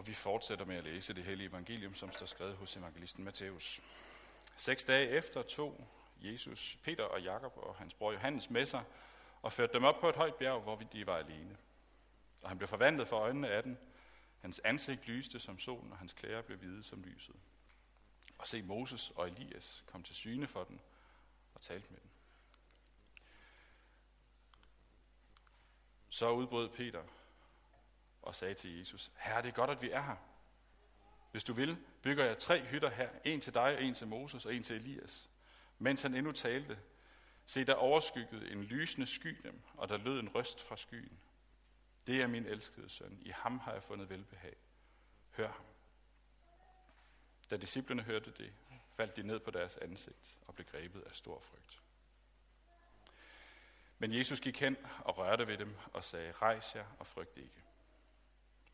Og vi fortsætter med at læse det hellige evangelium, som står skrevet hos evangelisten Matthæus. Seks dage efter tog Jesus, Peter og Jakob og hans bror Johannes med sig og førte dem op på et højt bjerg, hvor de var alene. Og han blev forvandlet for øjnene af den. Hans ansigt lyste som solen, og hans klæder blev hvide som lyset. Og se, Moses og Elias kom til syne for den og talte med den. Så udbrød Peter og sagde til Jesus, Herre, det er godt, at vi er her. Hvis du vil, bygger jeg tre hytter her, en til dig, en til Moses og en til Elias. Mens han endnu talte, se, der overskyggede en lysende sky dem, og der lød en røst fra skyen. Det er min elskede søn, i ham har jeg fundet velbehag. Hør ham. Da disciplene hørte det, faldt de ned på deres ansigt og blev grebet af stor frygt. Men Jesus gik hen og rørte ved dem og sagde, rejs jer og frygt ikke.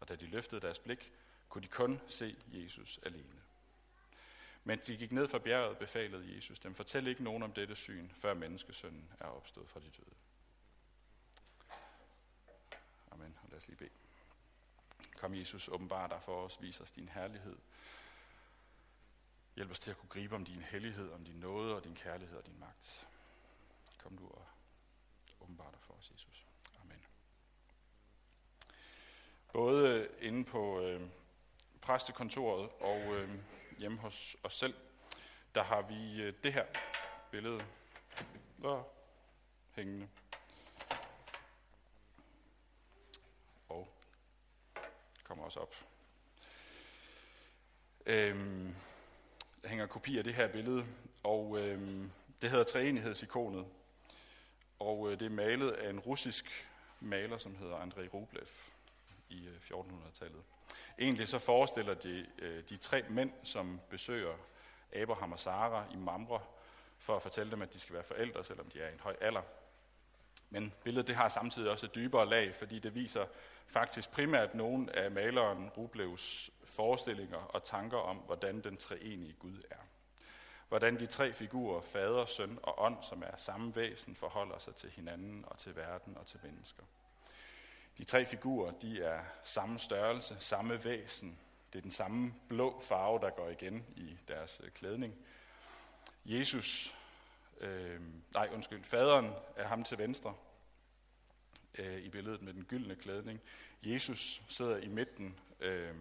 Og da de løftede deres blik, kunne de kun se Jesus alene. Men de gik ned fra bjerget, befalede Jesus dem, fortæl ikke nogen om dette syn, før menneskesønnen er opstået fra de døde. Amen. Og lad os lige bede. Kom Jesus, åbenbar dig for os, vis os din herlighed. Hjælp os til at kunne gribe om din hellighed, om din nåde og din kærlighed og din magt. Kom du og åbenbar dig for os, Jesus. Amen. Både øh, inde på øh, præstekontoret og øh, hjemme hos os selv, der har vi øh, det her billede der hængende. Og kommer også op. Øhm, der hænger kopi af det her billede, og øhm, det hedder træenighedsikonet. Og øh, det er malet af en russisk maler, som hedder Andrei Rublev i øh, 1400-tallet. Egentlig så forestiller de øh, de tre mænd, som besøger Abraham og Sara i Mamre, for at fortælle dem, at de skal være forældre, selvom de er i en høj alder. Men billedet det har samtidig også et dybere lag, fordi det viser faktisk primært nogle af maleren Rublevs forestillinger og tanker om, hvordan den treenige Gud er. Hvordan de tre figurer, fader, søn og ånd, som er samme væsen, forholder sig til hinanden og til verden og til mennesker. De tre figurer, de er samme størrelse, samme væsen. Det er den samme blå farve, der går igen i deres øh, klædning. Jesus, øh, nej undskyld, faderen er ham til venstre øh, i billedet med den gyldne klædning. Jesus sidder i midten øh,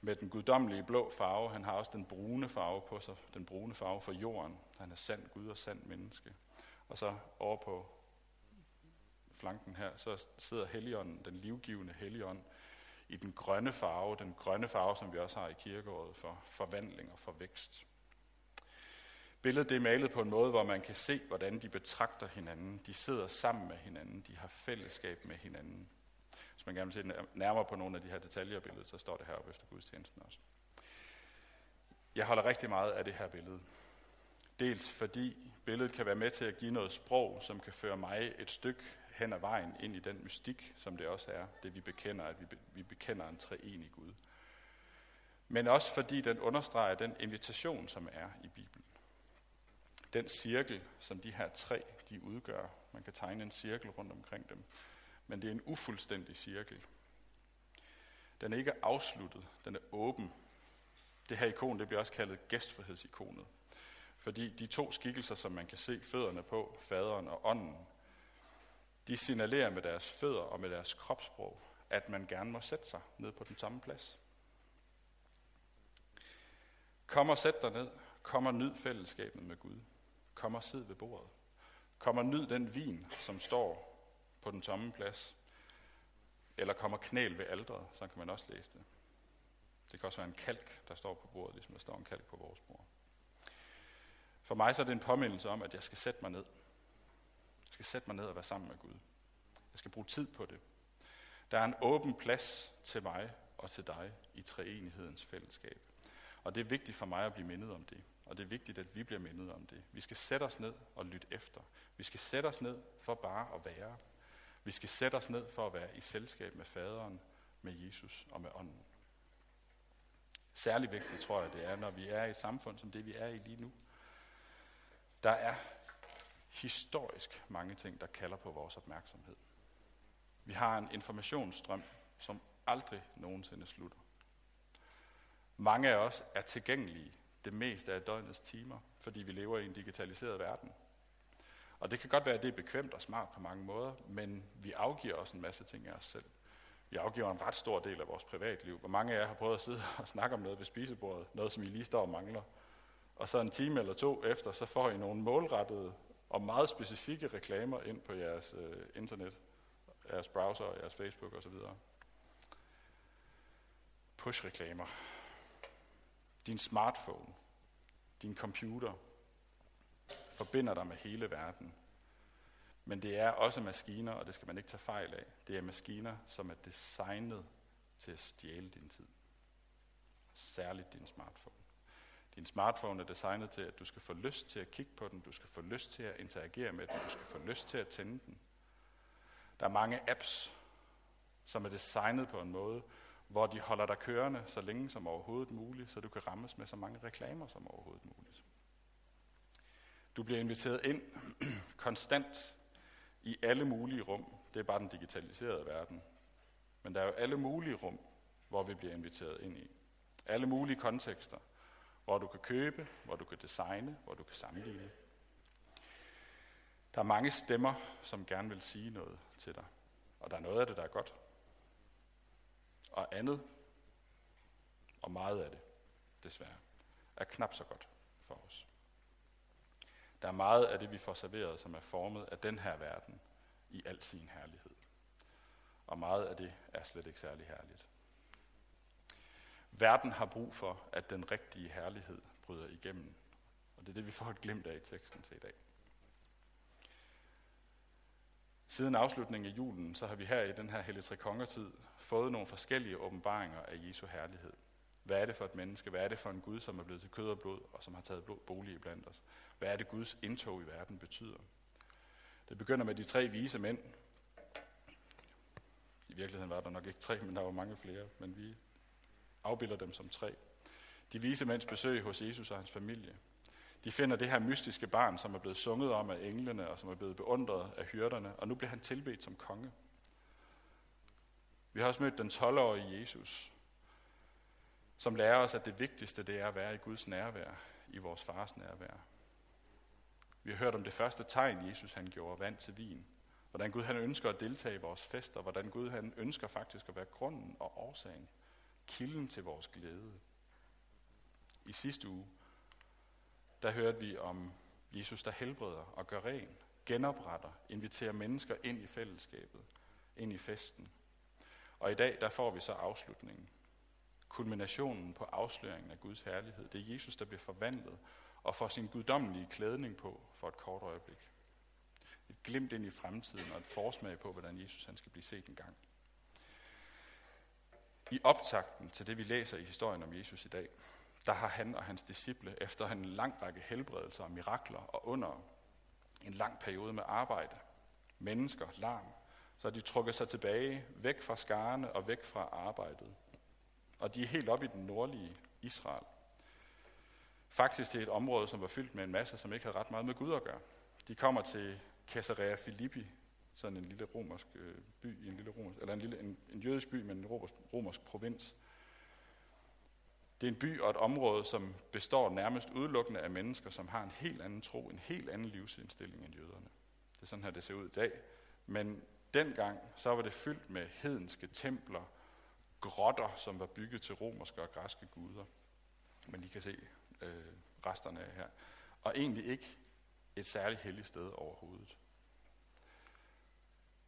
med den guddommelige blå farve. Han har også den brune farve på sig, den brune farve for jorden. Han er sand Gud og sand menneske. Og så over på flanken her, så sidder Helligånden, den livgivende Helligånd, i den grønne farve, den grønne farve, som vi også har i kirkeåret for forvandling og for vækst. Billedet det er malet på en måde, hvor man kan se, hvordan de betragter hinanden. De sidder sammen med hinanden, de har fællesskab med hinanden. Hvis man gerne vil se nærmere på nogle af de her detaljer i billedet, så står det heroppe efter gudstjenesten også. Jeg holder rigtig meget af det her billede. Dels fordi billedet kan være med til at give noget sprog, som kan føre mig et stykke hen ad vejen ind i den mystik, som det også er, det vi bekender, at vi, be, vi bekender en treenig Gud. Men også fordi den understreger den invitation, som er i Bibelen. Den cirkel, som de her tre, de udgør. Man kan tegne en cirkel rundt omkring dem. Men det er en ufuldstændig cirkel. Den er ikke afsluttet, den er åben. Det her ikon, det bliver også kaldet gæstfrihedsikonet. Fordi de to skikkelser, som man kan se fødderne på, faderen og ånden, de signalerer med deres fødder og med deres kropssprog, at man gerne må sætte sig ned på den samme plads. Kom og sæt dig ned. Kom og nyd fællesskabet med Gud. Kom og sid ved bordet. Kom og nyd den vin, som står på den tomme plads. Eller kom og knæl ved aldret, så kan man også læse det. Det kan også være en kalk, der står på bordet, ligesom der står en kalk på vores bord. For mig så er det en påmindelse om, at jeg skal sætte mig ned jeg skal sætte mig ned og være sammen med Gud. Jeg skal bruge tid på det. Der er en åben plads til mig og til dig i treenighedens fællesskab. Og det er vigtigt for mig at blive mindet om det. Og det er vigtigt, at vi bliver mindet om det. Vi skal sætte os ned og lytte efter. Vi skal sætte os ned for bare at være. Vi skal sætte os ned for at være i selskab med faderen, med Jesus og med ånden. Særlig vigtigt tror jeg, det er, når vi er i et samfund som det, vi er i lige nu. Der er historisk mange ting, der kalder på vores opmærksomhed. Vi har en informationsstrøm, som aldrig nogensinde slutter. Mange af os er tilgængelige det meste af døgnets timer, fordi vi lever i en digitaliseret verden. Og det kan godt være, at det er bekvemt og smart på mange måder, men vi afgiver også en masse ting af os selv. Vi afgiver en ret stor del af vores privatliv. Hvor mange af jer har prøvet at sidde og snakke om noget ved spisebordet, noget som I lige står og mangler. Og så en time eller to efter, så får I nogle målrettede og meget specifikke reklamer ind på jeres øh, internet, jeres browser, jeres Facebook osv. Push-reklamer. Din smartphone, din computer, forbinder dig med hele verden. Men det er også maskiner, og det skal man ikke tage fejl af. Det er maskiner, som er designet til at stjæle din tid. Særligt din smartphone. Din smartphone er designet til, at du skal få lyst til at kigge på den, du skal få lyst til at interagere med den, du skal få lyst til at tænde den. Der er mange apps, som er designet på en måde, hvor de holder dig kørende så længe som overhovedet muligt, så du kan rammes med så mange reklamer som overhovedet muligt. Du bliver inviteret ind konstant i alle mulige rum. Det er bare den digitaliserede verden. Men der er jo alle mulige rum, hvor vi bliver inviteret ind i. Alle mulige kontekster, hvor du kan købe, hvor du kan designe, hvor du kan sammenligne. Der er mange stemmer, som gerne vil sige noget til dig. Og der er noget af det, der er godt. Og andet, og meget af det, desværre, er knap så godt for os. Der er meget af det, vi får serveret, som er formet af den her verden i al sin herlighed. Og meget af det er slet ikke særlig herligt. Verden har brug for, at den rigtige herlighed bryder igennem. Og det er det, vi får et glimt af i teksten til i dag. Siden afslutningen af julen, så har vi her i den her Hellige Tre Kongertid fået nogle forskellige åbenbaringer af Jesu herlighed. Hvad er det for et menneske? Hvad er det for en Gud, som er blevet til kød og blod, og som har taget blod, bolig blandt os? Hvad er det, Guds indtog i verden betyder? Det begynder med de tre vise mænd. I virkeligheden var der nok ikke tre, men der var mange flere, men vi afbilder dem som tre. De vise mænds besøg hos Jesus og hans familie. De finder det her mystiske barn, som er blevet sunget om af englene, og som er blevet beundret af hyrderne, og nu bliver han tilbedt som konge. Vi har også mødt den 12-årige Jesus, som lærer os, at det vigtigste det er at være i Guds nærvær, i vores fars nærvær. Vi har hørt om det første tegn, Jesus han gjorde, vand til vin. Hvordan Gud han ønsker at deltage i vores fester, hvordan Gud han ønsker faktisk at være grunden og årsagen, kilden til vores glæde. I sidste uge, der hørte vi om Jesus, der helbreder og gør ren, genopretter, inviterer mennesker ind i fællesskabet, ind i festen. Og i dag, der får vi så afslutningen. Kulminationen på afsløringen af Guds herlighed. Det er Jesus, der bliver forvandlet og får sin guddommelige klædning på for et kort øjeblik. Et glimt ind i fremtiden og et forsmag på, hvordan Jesus han skal blive set en gang. I optakten til det, vi læser i historien om Jesus i dag, der har han og hans disciple efter en lang række helbredelser og mirakler og under en lang periode med arbejde, mennesker, larm, så de trukket sig tilbage, væk fra skarne og væk fra arbejdet. Og de er helt op i den nordlige Israel. Faktisk til et område, som var fyldt med en masse, som ikke havde ret meget med Gud at gøre. De kommer til Caesarea Philippi, sådan en lille romersk øh, by, en lille romersk, eller en, lille, en, en jødisk by, men en romersk, romersk provins. Det er en by og et område, som består nærmest udelukkende af mennesker, som har en helt anden tro, en helt anden livsindstilling end jøderne. Det er sådan her, det ser ud i dag. Men dengang, så var det fyldt med hedenske templer, grotter, som var bygget til romerske og græske guder. Men I kan se øh, resterne af her. Og egentlig ikke et særligt helligt sted overhovedet.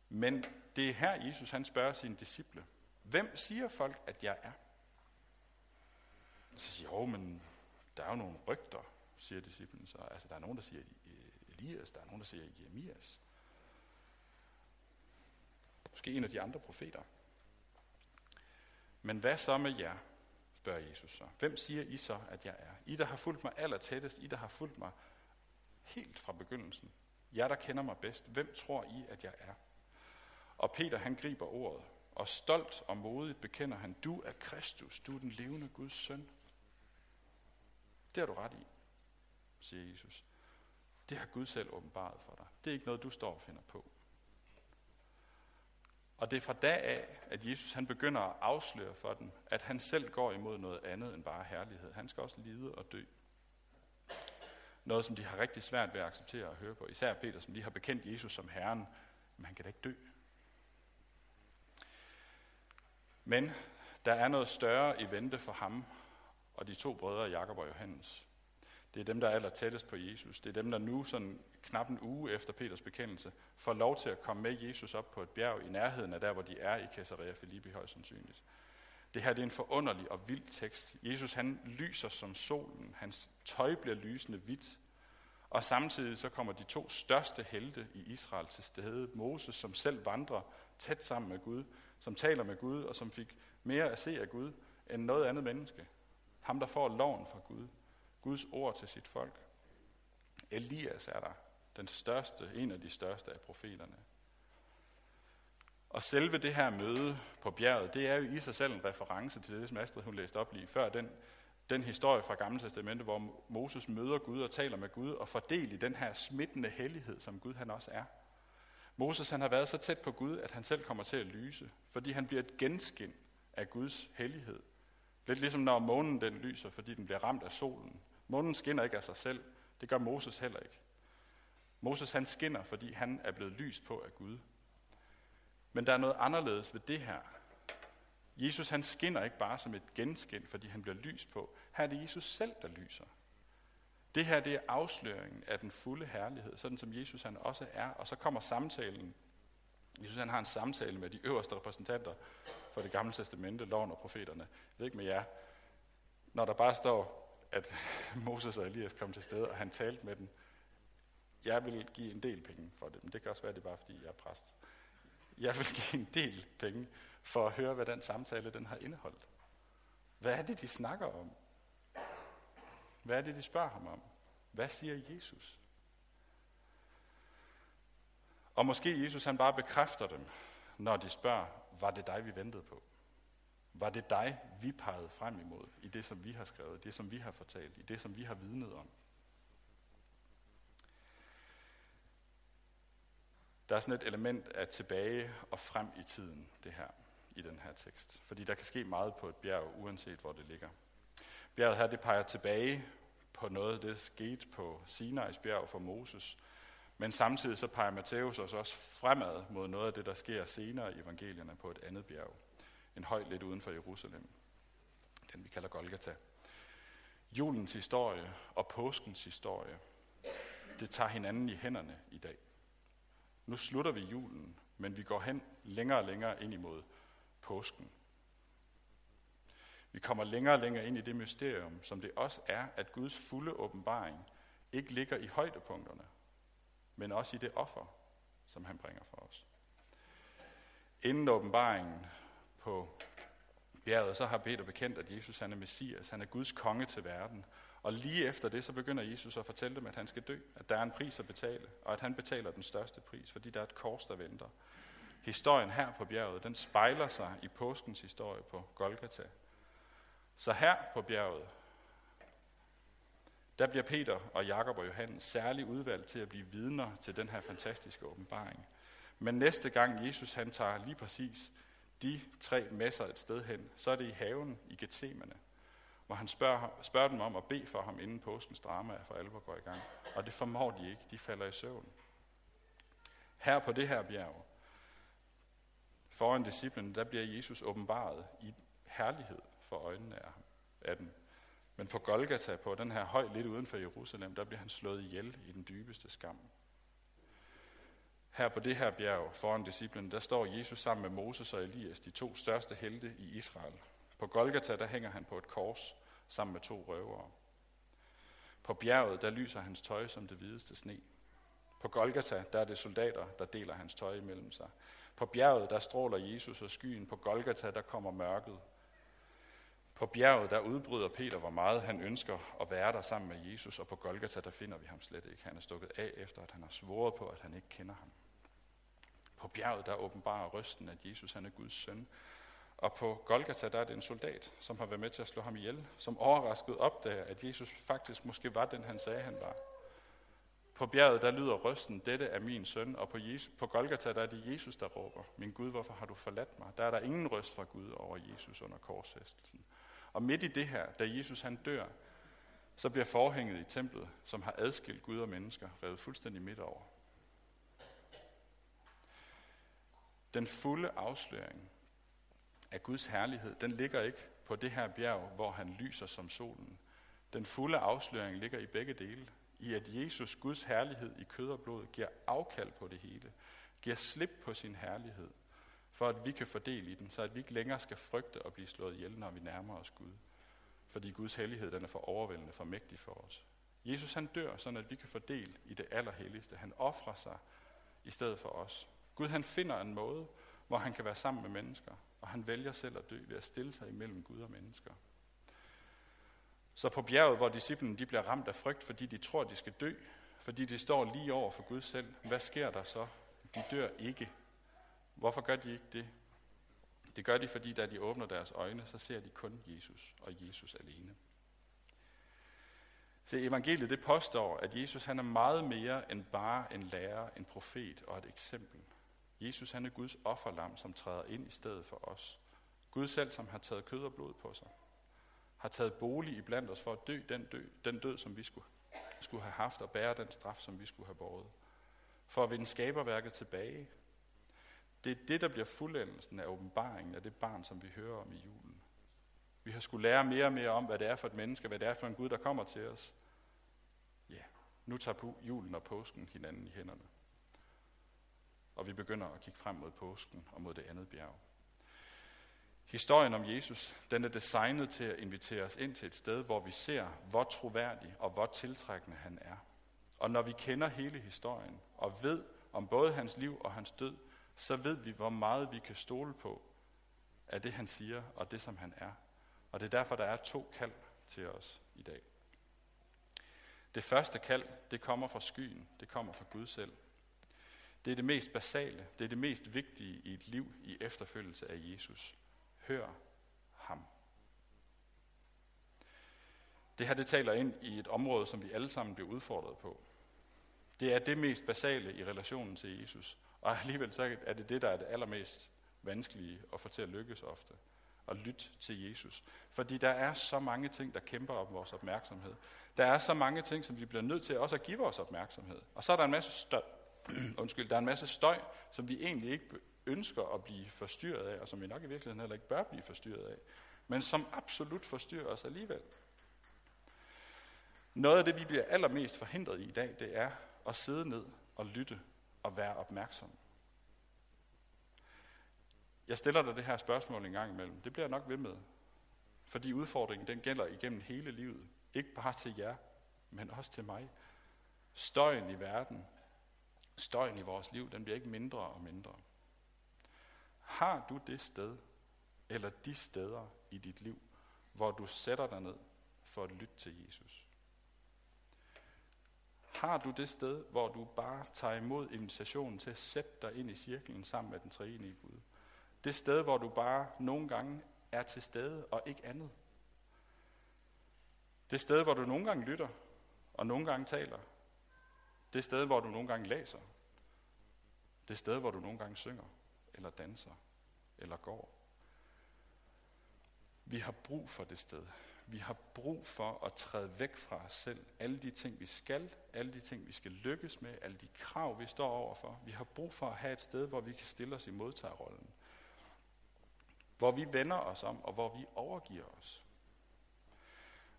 Men det er her, Jesus han spørger sine disciple. Hvem siger folk, at jeg er? Så siger jo, men der er jo nogle rygter, siger disciplen så. Altså, der er nogen, der siger e-, Elias, der er nogen, der siger Jeremias. Måske en af de andre profeter. Men hvad så med jer, spørger Jesus så. Hvem siger I så, at jeg er? I, der har fulgt mig allertættest, I, der har fulgt mig helt fra begyndelsen. Jer, der kender mig bedst. Hvem tror I, at jeg er? Og Peter, han griber ordet, og stolt og modigt bekender han, du er Kristus, du er den levende Guds søn. Det har du ret i, siger Jesus. Det har Gud selv åbenbaret for dig. Det er ikke noget, du står og finder på. Og det er fra da af, at Jesus han begynder at afsløre for dem, at han selv går imod noget andet end bare herlighed. Han skal også lide og dø. Noget, som de har rigtig svært ved at acceptere og høre på. Især Peter, som lige har bekendt Jesus som Herren, men han kan da ikke dø. Men der er noget større i vente for ham og de to brødre, Jakob og Johannes. Det er dem, der er aller tættest på Jesus. Det er dem, der nu, sådan knap en uge efter Peters bekendelse, får lov til at komme med Jesus op på et bjerg i nærheden af der, hvor de er i Caesarea Philippi højst sandsynligt. Det her det er en forunderlig og vild tekst. Jesus han lyser som solen. Hans tøj bliver lysende hvidt. Og samtidig så kommer de to største helte i Israel til stede. Moses, som selv vandrer tæt sammen med Gud, som taler med Gud, og som fik mere at se af Gud end noget andet menneske. Ham, der får loven fra Gud. Guds ord til sit folk. Elias er der, den største, en af de største af profeterne. Og selve det her møde på bjerget, det er jo i sig selv en reference til det, som Astrid hun læste op lige før, den, den historie fra Gamle Testamente, hvor Moses møder Gud og taler med Gud og får del i den her smittende hellighed, som Gud han også er. Moses han har været så tæt på Gud, at han selv kommer til at lyse, fordi han bliver et genskin af Guds hellighed. Lidt ligesom når månen den lyser, fordi den bliver ramt af solen. Månen skinner ikke af sig selv. Det gør Moses heller ikke. Moses han skinner, fordi han er blevet lyst på af Gud. Men der er noget anderledes ved det her. Jesus han skinner ikke bare som et genskin, fordi han bliver lyst på. Her er det Jesus selv, der lyser. Det her det er afsløringen af den fulde herlighed, sådan som Jesus han også er. Og så kommer samtalen. Jesus han har en samtale med de øverste repræsentanter for det gamle testamente, loven og profeterne. Jeg ved ikke med jer. Når der bare står, at Moses og Elias kom til stede, og han talte med dem, jeg vil give en del penge for det, men det kan også være, det er bare fordi, jeg er præst. Jeg vil give en del penge for at høre, hvad den samtale den har indeholdt. Hvad er det, de snakker om? Hvad er det, de spørger ham om? Hvad siger Jesus? Og måske Jesus han bare bekræfter dem, når de spørger, var det dig, vi ventede på? Var det dig, vi pegede frem imod i det, som vi har skrevet, det, som vi har fortalt, i det, som vi har vidnet om? Der er sådan et element af tilbage og frem i tiden, det her, i den her tekst. Fordi der kan ske meget på et bjerg, uanset hvor det ligger. Bjerget her, det peger tilbage på noget, det skete på Sinai's bjerg for Moses. Men samtidig så peger Matthæus også fremad mod noget af det, der sker senere i evangelierne på et andet bjerg. En høj lidt uden for Jerusalem. Den vi kalder Golgata. Julens historie og påskens historie, det tager hinanden i hænderne i dag. Nu slutter vi julen, men vi går hen længere og længere ind imod påsken. Vi kommer længere og længere ind i det mysterium, som det også er, at Guds fulde åbenbaring ikke ligger i højdepunkterne, men også i det offer, som han bringer for os. Inden åbenbaringen på bjerget, så har Peter bekendt, at Jesus han er Messias, han er Guds konge til verden, og lige efter det, så begynder Jesus at fortælle dem, at han skal dø, at der er en pris at betale, og at han betaler den største pris, fordi der er et kors, der venter. Historien her på bjerget, den spejler sig i påskens historie på Golgata. Så her på bjerget, der bliver Peter og Jakob og Johannes særligt udvalgt til at blive vidner til den her fantastiske åbenbaring. Men næste gang Jesus han tager lige præcis de tre med sig et sted hen, så er det i haven i Gethsemane hvor han spørger, spørger dem om at bede for ham, inden påskens drama for alvor går i gang. Og det formår de ikke. De falder i søvn. Her på det her bjerg, foran disciplen, der bliver Jesus åbenbaret i herlighed for øjnene af, af dem. Men på Golgata, på den her høj lidt uden for Jerusalem, der bliver han slået ihjel i den dybeste skam. Her på det her bjerg foran disciplen, der står Jesus sammen med Moses og Elias, de to største helte i Israel, på Golgata, der hænger han på et kors sammen med to røvere. På bjerget, der lyser hans tøj som det hvideste sne. På Golgata, der er det soldater, der deler hans tøj imellem sig. På bjerget, der stråler Jesus og skyen. På Golgata, der kommer mørket. På bjerget, der udbryder Peter, hvor meget han ønsker at være der sammen med Jesus, og på Golgata, der finder vi ham slet ikke. Han er stukket af efter, at han har svoret på, at han ikke kender ham. På bjerget, der åbenbarer røsten, at Jesus han er Guds søn, og på Golgata, der er det en soldat, som har været med til at slå ham ihjel, som overrasket opdager, at Jesus faktisk måske var den, han sagde, han var. På bjerget, der lyder røsten, dette er min søn, og på, Jesus, på Golgata, der er det Jesus, der råber, min Gud, hvorfor har du forladt mig? Der er der ingen røst fra Gud over Jesus under korsfæstelsen. Og midt i det her, da Jesus han dør, så bliver forhænget i templet, som har adskilt Gud og mennesker, revet fuldstændig midt over. Den fulde afsløring af Guds herlighed, den ligger ikke på det her bjerg, hvor han lyser som solen. Den fulde afsløring ligger i begge dele. I at Jesus, Guds herlighed i kød og blod, giver afkald på det hele. Giver slip på sin herlighed, for at vi kan fordele i den, så at vi ikke længere skal frygte at blive slået ihjel, når vi nærmer os Gud. Fordi Guds hellighed den er for overvældende, for mægtig for os. Jesus han dør, så at vi kan fordele i det allerhelligste. Han offrer sig i stedet for os. Gud han finder en måde, hvor han kan være sammen med mennesker, og han vælger selv at dø ved at stille sig imellem Gud og mennesker. Så på bjerget, hvor disciplen de bliver ramt af frygt, fordi de tror, de skal dø, fordi de står lige over for Gud selv, hvad sker der så? De dør ikke. Hvorfor gør de ikke det? Det gør de, fordi da de åbner deres øjne, så ser de kun Jesus og Jesus alene. Se, evangeliet det påstår, at Jesus han er meget mere end bare en lærer, en profet og et eksempel. Jesus han er Guds offerlam, som træder ind i stedet for os. Gud selv, som har taget kød og blod på sig. Har taget bolig i blandt os for at dø den, dø, den død, som vi skulle, skulle have haft, og bære den straf, som vi skulle have båret. For at vinde skaberværket tilbage. Det er det, der bliver fuldendelsen af åbenbaringen af det barn, som vi hører om i julen. Vi har skulle lære mere og mere om, hvad det er for et menneske, hvad det er for en Gud, der kommer til os. Ja, nu tager julen og påsken hinanden i hænderne og vi begynder at kigge frem mod påsken og mod det andet bjerg. Historien om Jesus, den er designet til at invitere os ind til et sted, hvor vi ser, hvor troværdig og hvor tiltrækkende han er. Og når vi kender hele historien og ved om både hans liv og hans død, så ved vi, hvor meget vi kan stole på af det, han siger og det, som han er. Og det er derfor, der er to kald til os i dag. Det første kald, det kommer fra skyen, det kommer fra Gud selv. Det er det mest basale, det er det mest vigtige i et liv i efterfølgelse af Jesus. Hør ham. Det her det taler ind i et område, som vi alle sammen bliver udfordret på. Det er det mest basale i relationen til Jesus. Og alligevel så er det det, der er det allermest vanskelige at få til at lykkes ofte. At lytte til Jesus. Fordi der er så mange ting, der kæmper om vores opmærksomhed. Der er så mange ting, som vi bliver nødt til også at give vores opmærksomhed. Og så er der en masse støj, undskyld, der er en masse støj, som vi egentlig ikke ønsker at blive forstyrret af, og som vi nok i virkeligheden heller ikke bør blive forstyrret af, men som absolut forstyrrer os alligevel. Noget af det, vi bliver allermest forhindret i i dag, det er at sidde ned og lytte at være opmærksom. Jeg stiller dig det her spørgsmål en gang imellem. Det bliver jeg nok ved med. Fordi udfordringen, den gælder igennem hele livet. Ikke bare til jer, men også til mig. Støjen i verden, Støjen i vores liv, den bliver ikke mindre og mindre. Har du det sted, eller de steder i dit liv, hvor du sætter dig ned for at lytte til Jesus? Har du det sted, hvor du bare tager imod invitationen til at sætte dig ind i cirklen sammen med den treenige Gud? Det sted, hvor du bare nogle gange er til stede og ikke andet. Det sted, hvor du nogle gange lytter og nogle gange taler, det sted, hvor du nogle gange læser. Det sted, hvor du nogle gange synger, eller danser, eller går. Vi har brug for det sted. Vi har brug for at træde væk fra os selv. Alle de ting, vi skal, alle de ting, vi skal lykkes med, alle de krav, vi står overfor. Vi har brug for at have et sted, hvor vi kan stille os i modtagerrollen. Hvor vi vender os om, og hvor vi overgiver os.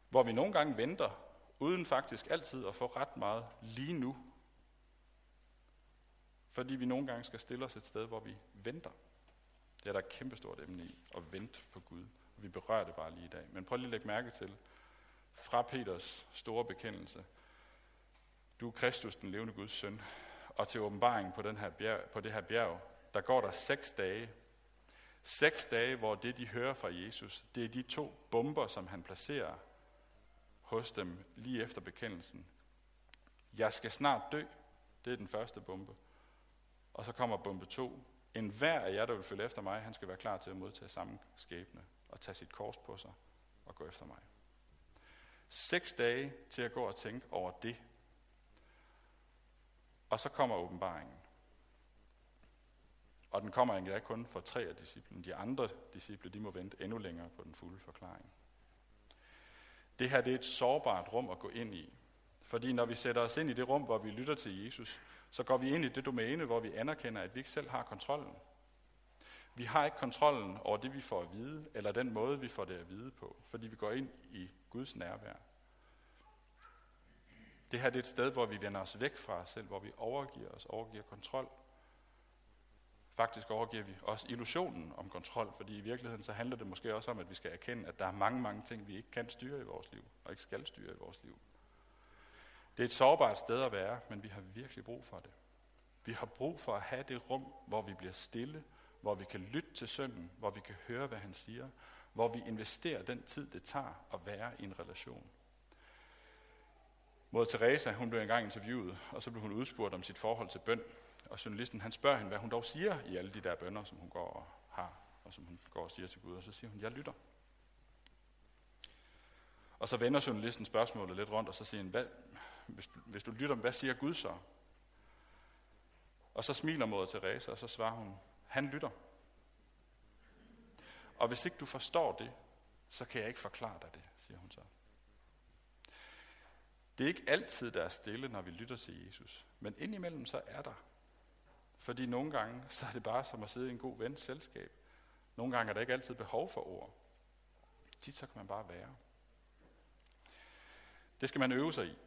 Hvor vi nogle gange venter, uden faktisk altid at få ret meget lige nu fordi vi nogle gange skal stille os et sted, hvor vi venter. Det er der et kæmpestort emne i, at vente på Gud. Og vi berører det bare lige i dag. Men prøv lige at lægge mærke til, fra Peters store bekendelse, du er Kristus, den levende Guds søn, og til åbenbaringen på, den her bjerg, på det her bjerg, der går der seks dage. Seks dage, hvor det, de hører fra Jesus, det er de to bomber, som han placerer hos dem lige efter bekendelsen. Jeg skal snart dø. Det er den første bombe. Og så kommer bombe to. En hver af jer, der vil følge efter mig, han skal være klar til at modtage samme skæbne og tage sit kors på sig og gå efter mig. Seks dage til at gå og tænke over det. Og så kommer åbenbaringen. Og den kommer ikke kun for tre af disciplene. De andre disciple, de må vente endnu længere på den fulde forklaring. Det her det er et sårbart rum at gå ind i. Fordi når vi sætter os ind i det rum, hvor vi lytter til Jesus, så går vi ind i det domæne, hvor vi anerkender, at vi ikke selv har kontrollen. Vi har ikke kontrollen over det, vi får at vide, eller den måde, vi får det at vide på, fordi vi går ind i Guds nærvær. Det her det er et sted, hvor vi vender os væk fra os selv, hvor vi overgiver os, overgiver kontrol. Faktisk overgiver vi også illusionen om kontrol, fordi i virkeligheden så handler det måske også om, at vi skal erkende, at der er mange, mange ting, vi ikke kan styre i vores liv, og ikke skal styre i vores liv. Det er et sårbart sted at være, men vi har virkelig brug for det. Vi har brug for at have det rum, hvor vi bliver stille, hvor vi kan lytte til sønnen, hvor vi kan høre, hvad han siger, hvor vi investerer den tid, det tager at være i en relation. Mod Teresa, hun blev engang interviewet, og så blev hun udspurgt om sit forhold til bøn. Og journalisten, han spørger hende, hvad hun dog siger i alle de der bønder, som hun går og har, og som hun går og siger til Gud. Og så siger hun, jeg lytter. Og så vender journalisten spørgsmålet lidt rundt, og så siger han, hvad, hvis, du, hvis du lytter, hvad siger Gud så? Og så smiler mod Teresa, og så svarer hun, han lytter. Og hvis ikke du forstår det, så kan jeg ikke forklare dig det, siger hun så. Det er ikke altid, der er stille, når vi lytter til Jesus. Men indimellem så er der. Fordi nogle gange, så er det bare som at sidde i en god vens selskab. Nogle gange er der ikke altid behov for ord. Tid så kan man bare være. Det skal man øve sig i.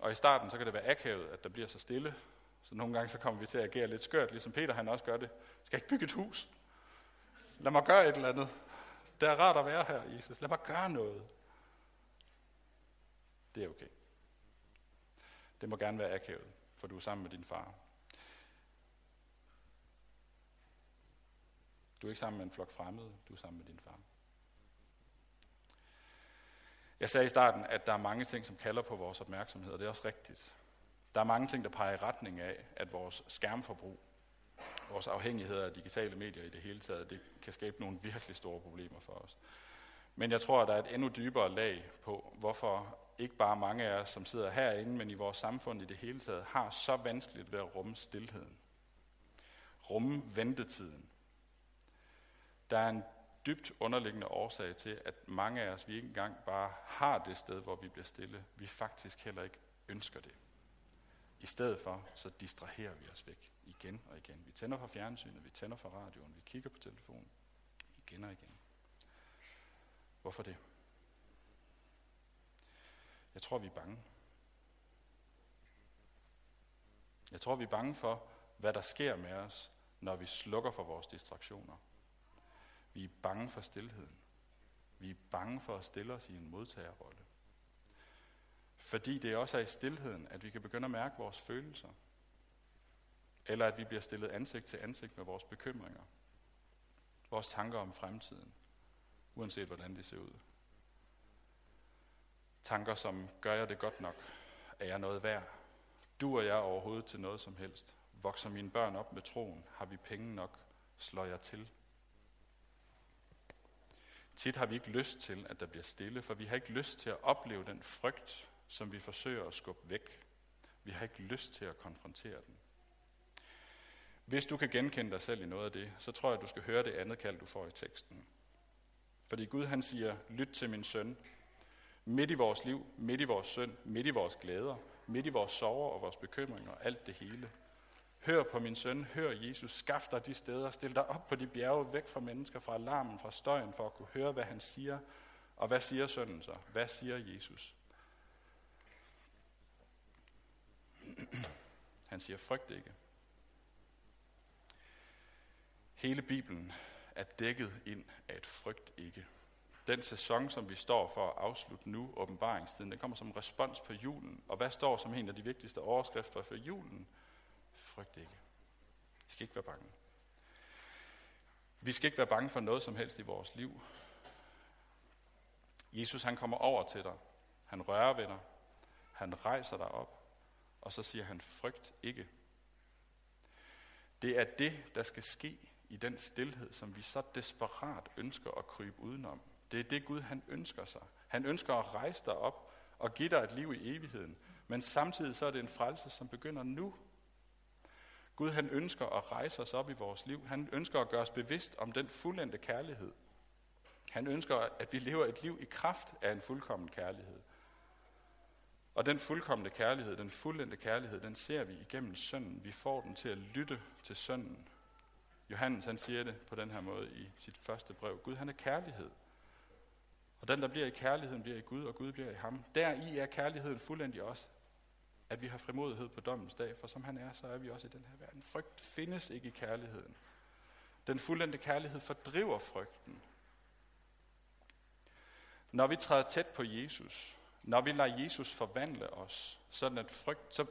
Og i starten, så kan det være akavet, at der bliver så stille. Så nogle gange, så kommer vi til at agere lidt skørt, ligesom Peter han også gør det. Skal ikke bygge et hus? Lad mig gøre et eller andet. Det er rart at være her, Jesus. Lad mig gøre noget. Det er okay. Det må gerne være akavet, for du er sammen med din far. Du er ikke sammen med en flok fremmede, du er sammen med din far. Jeg sagde i starten, at der er mange ting, som kalder på vores opmærksomhed, og det er også rigtigt. Der er mange ting, der peger i retning af, at vores skærmforbrug, vores afhængighed af digitale medier i det hele taget, det kan skabe nogle virkelig store problemer for os. Men jeg tror, at der er et endnu dybere lag på, hvorfor ikke bare mange af os, som sidder herinde, men i vores samfund i det hele taget, har så vanskeligt ved at rumme stillheden. Rumme ventetiden. Der er en dybt underliggende årsag til, at mange af os, vi ikke engang bare har det sted, hvor vi bliver stille. Vi faktisk heller ikke ønsker det. I stedet for, så distraherer vi os væk igen og igen. Vi tænder for fjernsynet, vi tænder for radioen, vi kigger på telefonen igen og igen. Hvorfor det? Jeg tror, vi er bange. Jeg tror, vi er bange for, hvad der sker med os, når vi slukker for vores distraktioner. Vi er bange for stillheden. Vi er bange for at stille os i en modtagerrolle. Fordi det også er i stillheden, at vi kan begynde at mærke vores følelser. Eller at vi bliver stillet ansigt til ansigt med vores bekymringer. Vores tanker om fremtiden. Uanset hvordan de ser ud. Tanker som, gør jeg det godt nok? Er jeg noget værd? Du jeg overhovedet til noget som helst? Vokser mine børn op med troen? Har vi penge nok? Slår jeg til? Tit har vi ikke lyst til, at der bliver stille, for vi har ikke lyst til at opleve den frygt, som vi forsøger at skubbe væk. Vi har ikke lyst til at konfrontere den. Hvis du kan genkende dig selv i noget af det, så tror jeg, at du skal høre det andet kald, du får i teksten. Fordi Gud han siger, lyt til min søn. Midt i vores liv, midt i vores søn, midt i vores glæder, midt i vores sorger og vores bekymringer, alt det hele. Hør på min søn, hør Jesus, skaf dig de steder, stil dig op på de bjerge, væk fra mennesker, fra alarmen, fra støjen, for at kunne høre, hvad han siger. Og hvad siger sønnen så? Hvad siger Jesus? Han siger, frygt ikke. Hele Bibelen er dækket ind af et frygt ikke. Den sæson, som vi står for at afslutte nu, åbenbaringstiden, den kommer som en respons på julen. Og hvad står som en af de vigtigste overskrifter for julen? Frygt ikke. Vi skal ikke være bange. Vi skal ikke være bange for noget som helst i vores liv. Jesus han kommer over til dig. Han rører ved dig. Han rejser dig op. Og så siger han, frygt ikke. Det er det, der skal ske i den stillhed, som vi så desperat ønsker at krybe udenom. Det er det Gud, han ønsker sig. Han ønsker at rejse dig op og give dig et liv i evigheden. Men samtidig så er det en frelse, som begynder nu, Gud han ønsker at rejse os op i vores liv. Han ønsker at gøre os bevidst om den fuldendte kærlighed. Han ønsker, at vi lever et liv i kraft af en fuldkommen kærlighed. Og den fuldkommende kærlighed, den fuldendte kærlighed, den ser vi igennem sønnen. Vi får den til at lytte til sønnen. Johannes han siger det på den her måde i sit første brev. Gud han er kærlighed. Og den, der bliver i kærligheden, bliver i Gud, og Gud bliver i ham. Der i er kærligheden fuldendt også, at vi har frimodighed på dommens dag, for som han er, så er vi også i den her verden. Frygt findes ikke i kærligheden. Den fuldendte kærlighed fordriver frygten. Når vi træder tæt på Jesus, når vi lader Jesus forvandle os, sådan at frygt, så,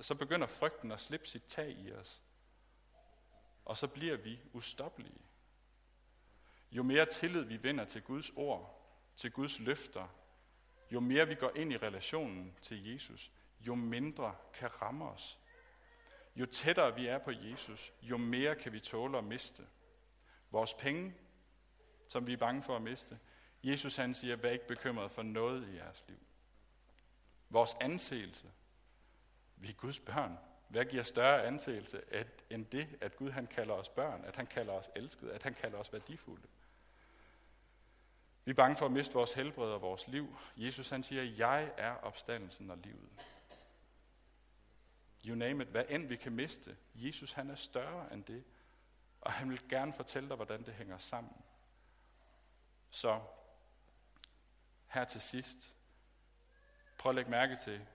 så begynder frygten at slippe sit tag i os. Og så bliver vi ustoppelige. Jo mere tillid vi vinder til Guds ord, til Guds løfter, jo mere vi går ind i relationen til Jesus, jo mindre kan ramme os. Jo tættere vi er på Jesus, jo mere kan vi tåle at miste. Vores penge, som vi er bange for at miste. Jesus han siger, vær ikke bekymret for noget i jeres liv. Vores anseelse. Vi er Guds børn. Hvad giver større anseelse end det, at Gud han kalder os børn, at han kalder os elskede, at han kalder os værdifulde? Vi er bange for at miste vores helbred og vores liv. Jesus han siger, jeg er opstandelsen og livet. You name it, hvad end vi kan miste. Jesus han er større end det, og han vil gerne fortælle dig, hvordan det hænger sammen. Så her til sidst, prøv at lægge mærke til,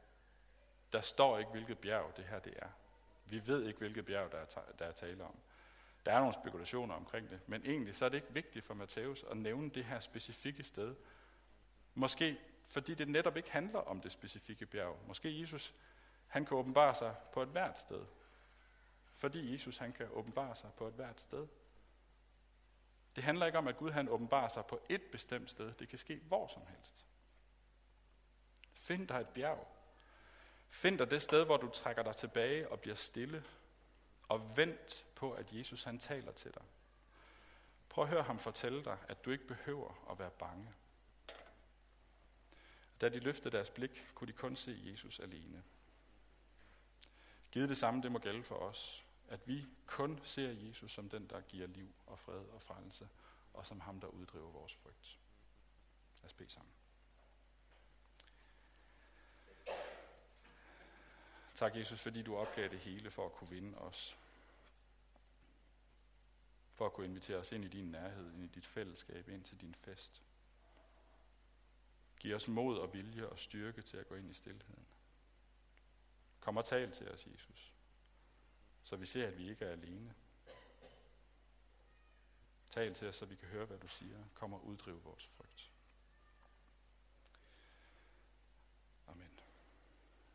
der står ikke, hvilket bjerg det her det er. Vi ved ikke, hvilket bjerg der er, der er tale om. Der er nogle spekulationer omkring det, men egentlig så er det ikke vigtigt for Matthæus at nævne det her specifikke sted. Måske fordi det netop ikke handler om det specifikke bjerg. Måske Jesus, han kan åbenbare sig på et hvert sted. Fordi Jesus, han kan åbenbare sig på et hvert sted. Det handler ikke om, at Gud han åbenbarer sig på et bestemt sted. Det kan ske hvor som helst. Find dig et bjerg. Find dig det sted, hvor du trækker dig tilbage og bliver stille og vent på, at Jesus han taler til dig. Prøv at høre ham fortælle dig, at du ikke behøver at være bange. Da de løftede deres blik, kunne de kun se Jesus alene. Givet det samme, det må gælde for os, at vi kun ser Jesus som den, der giver liv og fred og frelse, og som ham, der uddriver vores frygt. Lad os bede sammen. Tak, Jesus, fordi du opgav det hele for at kunne vinde os. For at kunne invitere os ind i din nærhed, ind i dit fællesskab, ind til din fest. Giv os mod og vilje og styrke til at gå ind i stillheden. Kom og tal til os, Jesus, så vi ser, at vi ikke er alene. Tal til os, så vi kan høre, hvad du siger. Kom og uddrive vores frygt.